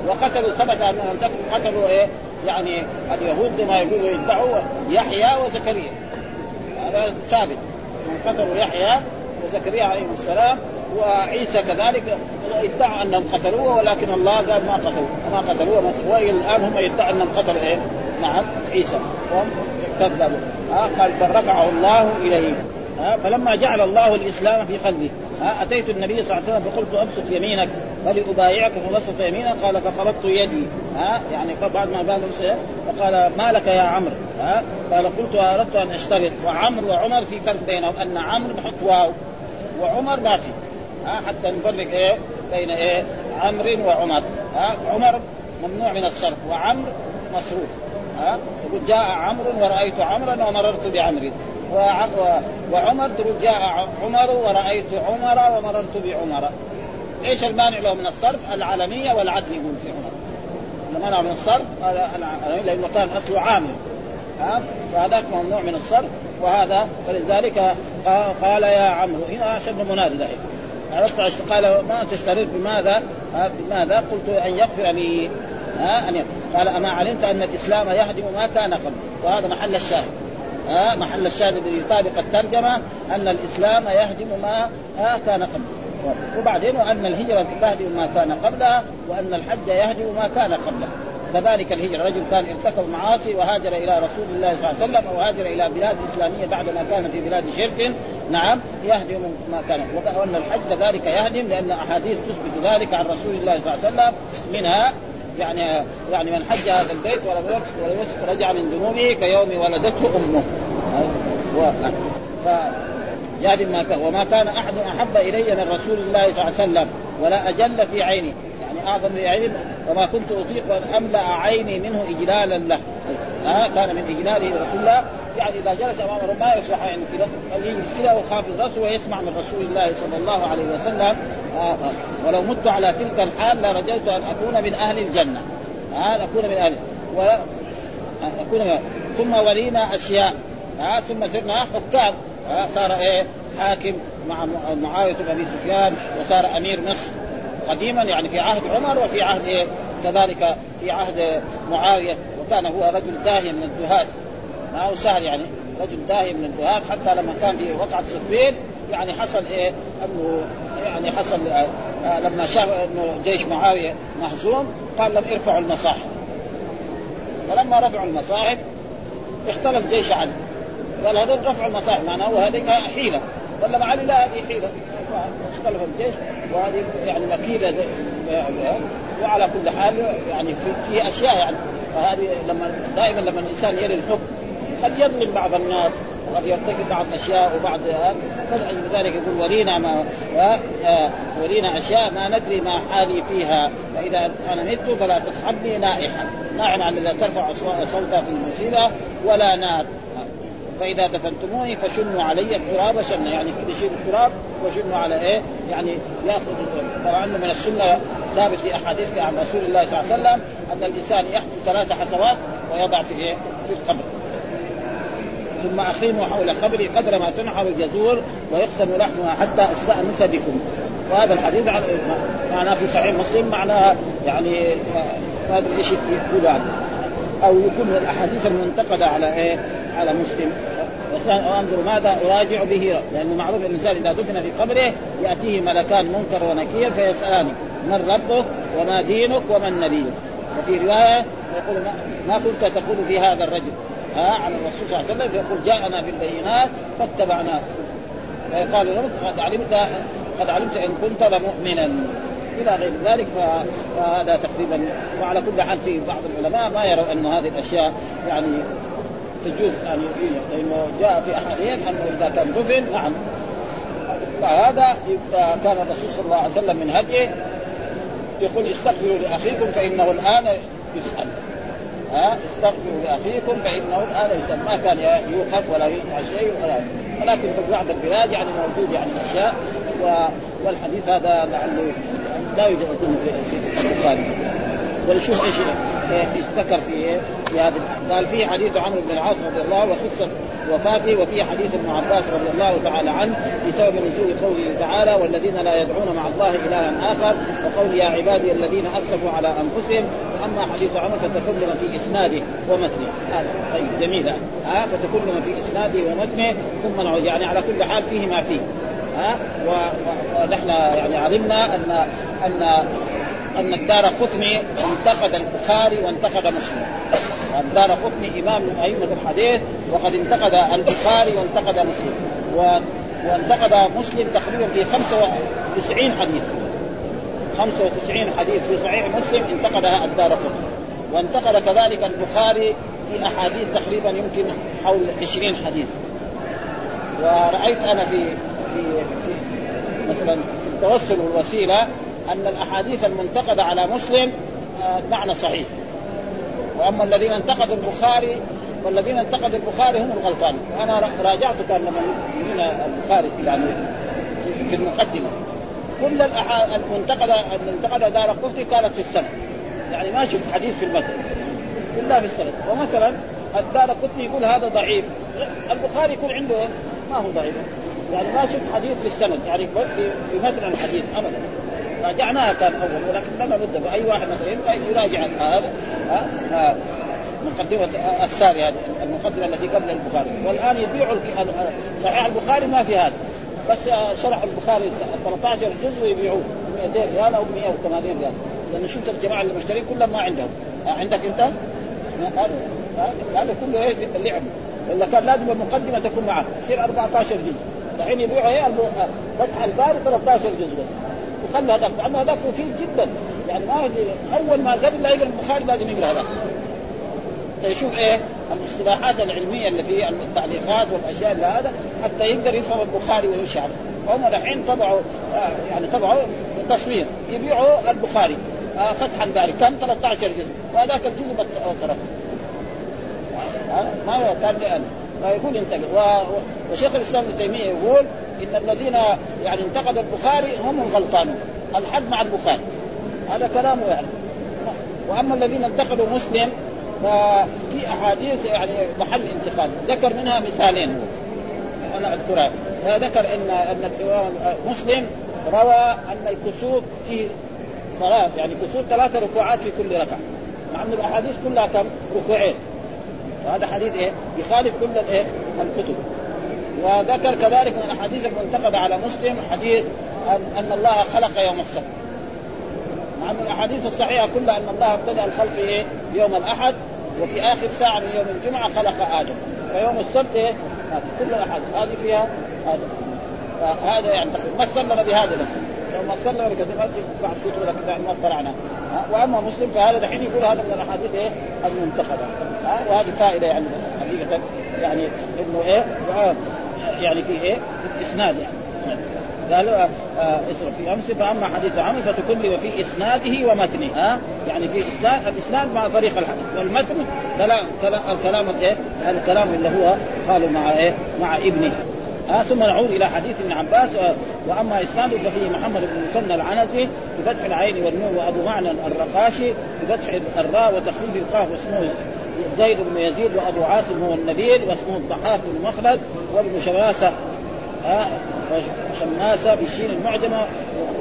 وقتلوا ثبت أنهم قتلوا إيه؟ يعني اليهود كما يقولوا يدعوا يحيى وزكريا. هذا ثابت. قتلوا يحيى وزكريا عليه السلام وعيسى كذلك ادعوا أنهم قتلوه ولكن الله قال ما قتلوه. ما قتلوه. والى الآن هم يدعوا أنهم قتلوا إيه؟ نعم عيسى. وهم كذبوا. آه قال بل رفعه الله إليه. آه فلما جعل الله الإسلام في قلبه. أتيت النبي صلى الله عليه وسلم فقلت أبسط يمينك فلابايعك فبسط يمينك؟ قال فقبضت يدي. ها يعني بعد ما قال فقال ما لك يا عمرو؟ ها قال قلت أردت أن أشترط. وعمرو وعمر في فرق بينهم أن عمرو نحط واو وعمر ما في ها حتى نفرق إيه بين إيه عمرو وعمر. ها عمر ممنوع من الصرف وعمر مصروف. ها يقول جاء عمرو ورأيت عمرا ومررت بعمر وعمر جاء عمر ورأيت عمر ومررت بعمر. إيش المانع له من الصرف؟ العالميه والعدل يقول في عمر. المانع من الصرف لأنه كان أصله عامل. فهذاك ممنوع من الصرف وهذا فلذلك قال يا عمرو هنا منادي دحين عرفت؟ قال ما تشترط بماذا؟ بماذا؟ قلت أن يغفر لي. ها؟ أن قال أما علمت أن الإسلام يهدم ما كان قبل وهذا محل الشاهد. ها محل الشاهد الذي يطابق الترجمة أن الإسلام يهدم ما كان قبل وبعدين وأن الهجرة تهدم ما كان قبلها وأن الحج يهدم ما كان قبله. كذلك الهجرة رجل كان ارتكب معاصي وهاجر إلى رسول الله صلى الله عليه وسلم أو هاجر إلى بلاد إسلامية بعد ما كان في بلاد شرك نعم يهدم ما كان. وأن الحج كذلك يهدم لأن أحاديث تثبت ذلك عن رسول الله صلى الله عليه وسلم منها يعني يعني من حج هذا البيت ولم يوسف رجع من ذنوبه كيوم ولدته أمه. ف يهدم ما كان وما كان أحد أحب إلي من رسول الله صلى الله عليه وسلم ولا أجل في عيني. يعني أعظم في عيني وما كنت أطيق أن أملأ عيني منه إجلالا له. ها؟ كان من اجلاله لرسول الله. يعني إذا جلس امام ما يصلح يعني كذا يجلس كذا وخافض راسه ويسمع من رسول الله صلى الله عليه وسلم. آه آه. ولو مت على تلك الحال لرجوت أن أكون من أهل الجنة. آه أكون من أهل و أكون من ثم ولينا أشياء. ها ثم صرنا حكام. ها صار إيه حاكم مع معاوية بن أبي سفيان وصار أمير مصر. قديما يعني في عهد عمر وفي عهد إيه كذلك في عهد معاوية. وكان هو رجل داهيه من الزهاد ما هو سهل يعني رجل داهيه من الزهاد حتى لما كان في وقعة صفين يعني حصل إيه أنه يعني حصل آه لما شاف إنه جيش معاوية مهزوم قال لم ارفعوا المصاحف. فلما رفعوا المصاحف اختلف جيش علي قال هذول رفعوا المصاحف معناه هذه حيلة. ولا مع علي لا هذه حيلة. اختلف الجيش وهذه يعني مكيده وعلى كل حال يعني في, في أشياء يعني. فهذه لما دائما لما الإنسان يلي الحكم قد يظلم بعض الناس وقد يرتكب بعض الأشياء وبعض فلذلك يقول ولينا ما ولينا أشياء ما ندري ما حالي فيها. فإذا أنا مت فلا تصحبني نائحه نائحه عن لا ترفع صوتها في المصيبة ولا نار. فإذا دفنتموني فشنوا علي التراب شنا يعني كده شيل التراب وشنوا على إيه؟ يعني يأخذ طبعا من السنة ثابت في احاديث عن رسول الله صلى الله عليه وسلم أن الإنسان يحفظ ثلاث حسوات ويضع في إيه؟ في القبر ثم أقيموا حول قبري قدر ما تنحر الجزور ويقسم لحمها حتى أستأنس بكم وهذا الحديث معناه في صحيح مسلم معناه يعني ما أدري إيش يقول يعني أو يكون من الأحاديث المنتقدة على إيه؟ على مسلم وانظر ماذا أراجع به. لأنه معروف الإنسان إذا دفن في قبره يأتيه ملكان منكر ونكير فيسالانه من ربك وما دينك ومن نبيك وفي رواية يقول ما كنت تقول في هذا الرجل؟ ها على الرسول صلى الله عليه وسلم يقول جاءنا بالبينات فاتبعناه قال له قد علمت قد علمت إن كنت لمؤمنا. إلى غير ذلك فهذا تقريبا وعلى كل حال في بعض العلماء ما يروا أن هذه الأشياء يعني تجوز ان لأنه جاء في احاديث أنه إذا كان دفن نعم. فهذا كان الرسول صلى الله عليه وسلم من هديه يقول استغفروا لأخيكم فإنه الآن يسأل. ها؟ استغفروا لأخيكم فإنه الآن يسأل. ما كان يوقف ولا يقطع شيء ولا ولكن في بعض البلاد يعني موجود يعني أشياء والحديث هذا لعله لا يوجد في البخاري. ولشوف إيش إيش ذكر في في هذا قال في حديث عمرو بن العاص رضي الله وقصة وفاته وفي حديث ابن عباس رضي الله تعالى عنه بسبب نزول قوله تعالى والذين لا يدعون مع الله إلها آخر وقول يا عبادي الذين أسرفوا على أنفسهم وأما حديث عمرو فتكلم في إسناده ومتنه. هذا. طيب جميل. ها؟ فتكلم في إسناده ومتنه ثم نعود يعني على كل حال فيه ما فيه. ها؟ ونحن يعني علمنا ان أن أن الدار قطني انتقد البخاري وانتقد مسلم. الدار قطني إمام من أئمة الحديث وقد انتقد البخاري وانتقد مسلم. و... وانتقد مسلم تقريبا في 95 حديث. 95 حديث في صحيح مسلم انتقدها الدار قطني. وانتقد كذلك البخاري في أحاديث تقريبا يمكن حول 20 حديث. ورأيت أنا في في, في مثلا في التوسل والوسيلة أن الأحاديث المنتقدة على مسلم آه، معنى صحيح. وأما الذين انتقدوا البخاري والذين انتقدوا البخاري هم الغلطان. وأنا راجعت كان من البخاري يعني في المقدمة. كل المنتقده المنتقدة دار قطني كانت في السنة. يعني ما شفت حديث في المتن كلها في السنة. ومثلا الدار قطني يقول هذا ضعيف. البخاري يكون عنده ما هو ضعيف. يعني ما شفت حديث في السند. يعني في في الحديث ابدا. راجعناها كان أول ولكن لما بد أي واحد مثلا يراجع هذا ها مقدمة الساري هذه المقدمة التي قبل البخاري. والآن يبيعوا صحيح البخاري ما في هذا بس شرح البخاري 13 جزء ويبيعوه 200 ريال أو 180 ريال. لأن شفت الجماعة المشترين كلهم ما عندهم. عندك أنت؟ هذا كله إيه اللعب. ولا كان لازم المقدمة تكون معه. يصير 14 جزء. الحين يبيعوا إيه فتح الباري 13 جزء بس. وخلى هذاك لأنه هذاك مفيد جدا. يعني ما أول ما قبل لا يقرأ البخاري لازم يقرأ هذاك يشوف إيه الاصطلاحات العلمية اللي في التعليقات والأشياء اللي هذا حتى يقدر يفهم البخاري ويشعر هم الحين طبعوا آه يعني طبعوا تصوير يبيعوا البخاري آه فتح الباري كم 13 جزء وهذاك الجزء ترك ما كان فيقول انتقد وشيخ الإسلام ابن تيمية يقول إن الذين يعني انتقدوا البخاري هم الغلطانون. الحد مع البخاري. هذا كلامه يعني. وأما الذين انتقدوا مسلم ففي أحاديث يعني محل انتقاد. ذكر منها مثالين. أنا اذكرها ذكر ان إن الإمام مسلم روى أن الكسوف في صلاة. يعني كسوف ثلاث ركوعات في كل ركعة. مع أن الأحاديث كلها كم؟ ركوعين. وهذا حديث إيه؟ يخالف كل الايه الكتب. وذكر كذلك من الأحاديث المنتقدة على مسلم حديث ان, أن الله خلق يوم السبت. مع أن الأحاديث الصحيحة كلها أن الله ابتدأ الخلق إيه؟ يوم الأحد وفي آخر ساعة من يوم الجمعة خلق آدم. فيوم السبت إيه؟ كل الاحاديث هذه فيها هذا فهذا يعني ما سلم بهذا بس. لو ما سلم بكثير بعد كتب لك ما اطلعنا وأما مسلم فهذا دحين يقول هذا من الأحاديث إيه؟ المنتقدة. وهذه فائدة يعني حقيقة. يعني إنه إيه؟ يعني في إيه؟ في الاسناد يعني. قالوا آه اسرف في امس فأما حديث عمرو فتكلم في إسناده ومتنه. ها؟ يعني في إسناد الإسناد مع طريق الحديث. والمتن كلام كلام الكلام الايه الكلام اللي هو قالوا مع إيه؟ مع ابنه. آه ثم نعود إلى حديث ابن عباس آه وأما إسناده ففيه محمد بن مسنى العنزي بفتح العين والنون وأبو معنى الرقاشي بفتح الراء وتخفيف القاف واسمه زيد بن يزيد وأبو عاصم هو النبيل واسمه الضحاك بن مخلد وابن شماسة آه شماسة بالشين المعجمة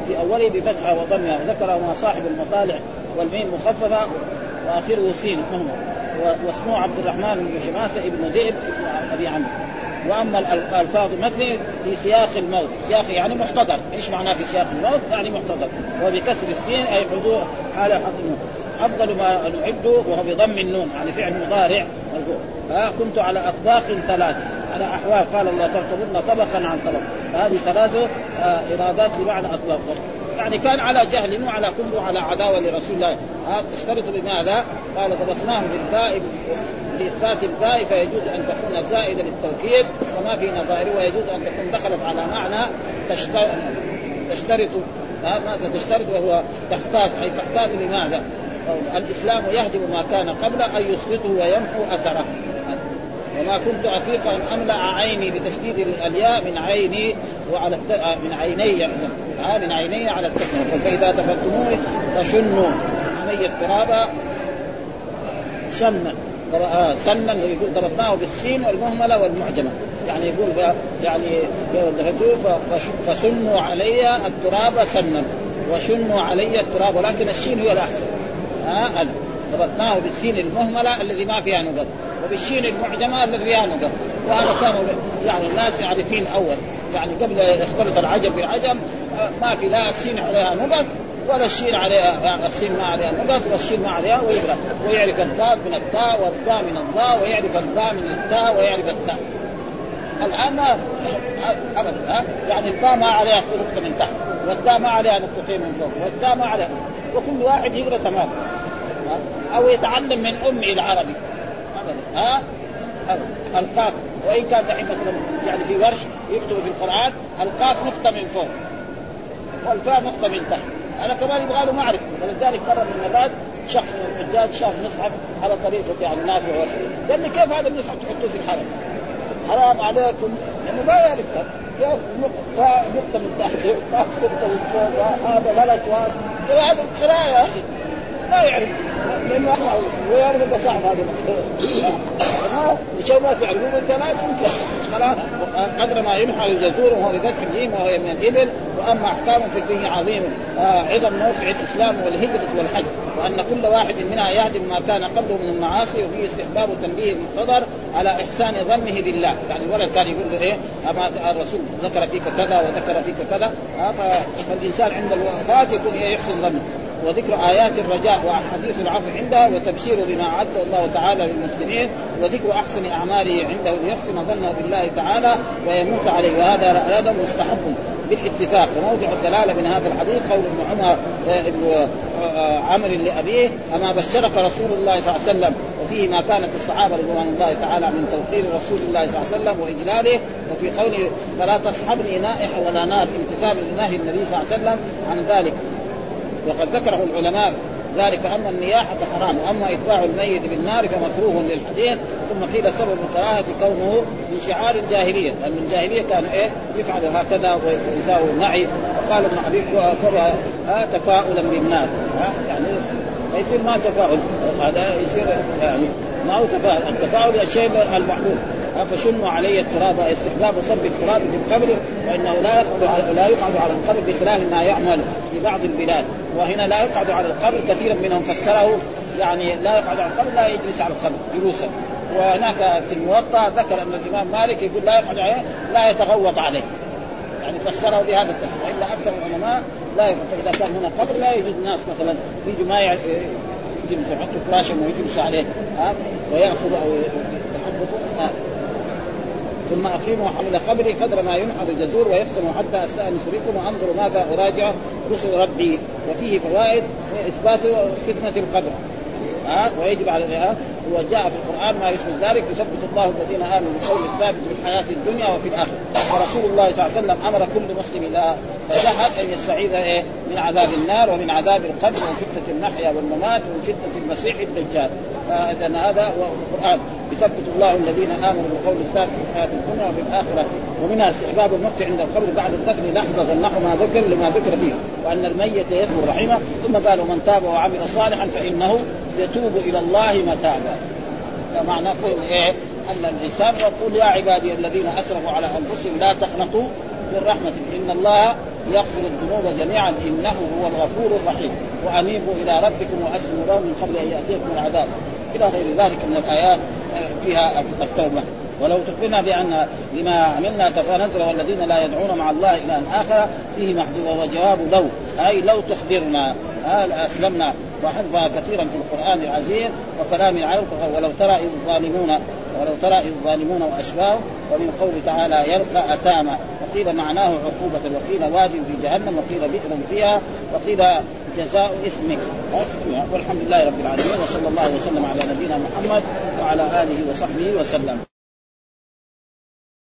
في أوله بفتحة وضمها ذكر ما صاحب المطالع والميم مخففة وآخره سين واسمه عبد الرحمن بن شماسة ابن ذئب ابن أبي عمرو. وأما الألفاظ المتن في سياق الموت سياق يعني محتضر. إيش معناه في سياق الموت؟ يعني محتضر. وبكسر السين أي حضور حال الموت أفضل ما نعد وهو بضم النون يعني فعل مضارع ها كنت على اطباق ثلاث. على احوال قال الله تركبن طبقا عن طبق. فهذه ثلاث آه إرادات بمعنى اطلاق يعني كان على جهل وعلى كفر وعلى عداوة لرسول الله. آه تشترط بماذا؟ قال ضبطناه بالباء لاثبات الباء فيجوز أن تكون زائده للتوكيد وما في نظائره ويجوز أن تكون دخلت على معنى تشترط. ماذا تشترط وهو تحتاج أي تحتاج لماذا؟ الإسلام يهدم ما كان قبل أن يسقطه ويمحو أثره. وما كنت عتيقا أن أملأ عيني بتشديد الياء من عيني وعلى الت... من عيني آه من عيني على التكنيك فإذا دفنتموه فشنوا عيني التراب سنا آه سنا يقول ضربناه بالسين والمهملة والمعجمة. يعني يقول يعني فسنوا علي التراب سنا وشنوا علي التراب ولكن الشين هي الأحسن. ها أنا ضبطناه بالسين المهملة الذي ما فيها نقط؟ وبالشين المعجمة الذي فيها نقط. وهذا كانوا يعني الناس عارفين أول. يعني قبل اختلط العجم بالعجم ما في لا السين عليها نقط ولا الشين عليها يعني السين ما عليها نقط والشين ما عليها ويقرا ويعرف الضاد من التاء والضاء من الضاء ويعرف الضاء من التاء ويعرف التاء الآن ما أبدا يعني الباء ما عليها نقطة من تحت والداء ما عليها نقطتين من فوق والداء ما عليها. وكل واحد يقرا تمام أو يتعلم من امه العربي ها؟ القاف. وإن كان دحين مثلا يعني في ورش يكتب في القرآن القاف نقطة من فوق. والفاء نقطة من تحت. أنا كمان يبغى له معرفة. ولذلك مرة من المرات شخص من الحجاج شاف مصحف على طريقة يعني نافع قال لي كيف هذا المصحف تحطوه في الحرم؟ حرام عليكم. لأنه ما يعرف. كيف نقطة نقطة من تحت. نقطة من فوق. هذا غلط. وهذا هذا القراءة يا أخي. ما يعرف. لأنه ويعرف إنه صعب هذا شيء ما تعرفون أنت لا تنكر. خلاص. قدر ما ينحى الجزور وهو بفتح الجيم وهو من الإبل. وأما أحكام فقهيه عظيمة. آه عظم موسع الإسلام والهجرة والحج. وأن كل واحد منها يهدم ما كان قبله من المعاصي. وفيه استحباب تنبيه المقتدر على إحسان ظنه بالله، يعني الولد كان يقول له إيه؟ أما الرسول ذكر فيك كذا وذكر فيك كذا. آه فالإنسان عند الوفاة يكون إيه؟ يحسن ظنه. وذكر آيات الرجاء واحاديث العفو عنده وتبشير بما أعد الله تعالى للمسلمين وذكر أحسن أعماله عنده ليحسن ظنه بالله تعالى ويموت عليه. وهذا هذا مستحب بالاتفاق. وموضع الدلالة من هذا الحديث قول ابن عمر آه، ابن آه، عمرو لأبيه أما بشرك رسول الله صلى الله عليه وسلم وفيه ما كانت الصحابة رضوان الله تعالى من توقير رسول الله صلى الله عليه وسلم وإجلاله وفي قوله فلا تصحبني نائحه ولا نار امتثال لنهي النبي صلى الله عليه وسلم عن ذلك. وقد ذكره العلماء ذلك أن النياحة حرام وأما إتباع الميت بالنار فمكروه للحديث. ثم قيل سبب الكراهه كونه من شعار الجاهلية لأن الجاهلية كان إيه؟ يفعل هكذا ويساوي نعي وقال ابن حبيب كره تفاؤلا بالنار. يعني يصير ما تفاؤل هذا يصير يعني ما هو تفاؤل. التفاؤل الشيء المحبوب. فشنوا علي التراب استحباب صب التراب في القبر وانه لا يقعد لا يقعد على القبر بخلاف ما يعمل في بعض البلاد. وهنا لا يقعد على القبر كثيرا منهم فسره يعني لا يقعد على القبر لا يجلس على القبر جلوسا. وهناك في الموطأ ذكر أن الإمام مالك يقول لا يقعد عليه لا يتغوط عليه. يعني فسره بهذا التفسير وإلا أكثر العلماء لا يقعد إذا كان هنا قبر لا يجوز الناس مثلا يجوا ما يجلسوا يحطوا فراشهم ويجلسوا عليه ها وياخذوا أو يحبطوا ثم أقيموا حول قبري قدر ما ينحر الجزور ويقسم حتى استانس بكم وانظر ماذا أراجع رسل ربي. وفيه فوائد إثبات فتنة القبر. ها ويجب على الرئاسة وجاء في القرآن ما يشبه ذلك يثبت الله الذين آمنوا بالقول الثابت في الحياة الدنيا وفي الآخرة. ورسول الله صلى الله عليه وسلم أمر كل مسلم إذا جحد أن يستعيذ إيه من عذاب النار ومن عذاب القبر وفتنة المحيا والممات وفتنة المسيح الدجال. فاذا هذا هو القرآن. يثبت الله الذين آمنوا بالقول الثابت في الحياة الدنيا وفي الآخرة. ومنها استحباب الموت عند القبر بعد الدفن. لحظة نحو ما ذكر لما ذكر فيه. وأن الميت يذكر رحمه. ثم قالوا من تاب وعمل صالحا فإنه يتوب إلى الله متابا فمعنى إيه؟ أن الإنسان يقول يا عبادي الذين أسرفوا على أنفسهم لا تقنطوا من رحمه إن الله يغفر الذنوب جميعا. إنه هو الغفور الرحيم. وأنيبوا إلى ربكم وأسلموا له من قبل أن يأتيكم العذاب. إلى غير ذلك من الآيات فيها التوبة. ولو تخبرنا بأن لما عملنا فنزل والذين لا يدعون مع الله إلى آخر فيه محذوف وهو جواب لو أي لو تخبرنا. أسلمنا؟ وحذفها كثيرا في القرآن العزيز وكلام العرب ولو ترى إذ الظالمون ولو ترى إذ الظالمون واشباه ومن قول تعالى يلقى اثاما وقيل معناه عقوبة. وقيل واد في جهنم وقيل بئر فيها وقيل جزاء اسمك والحمد لله رب العالمين وصلى الله وسلم على نبينا محمد وعلى آله وصحبه وسلم.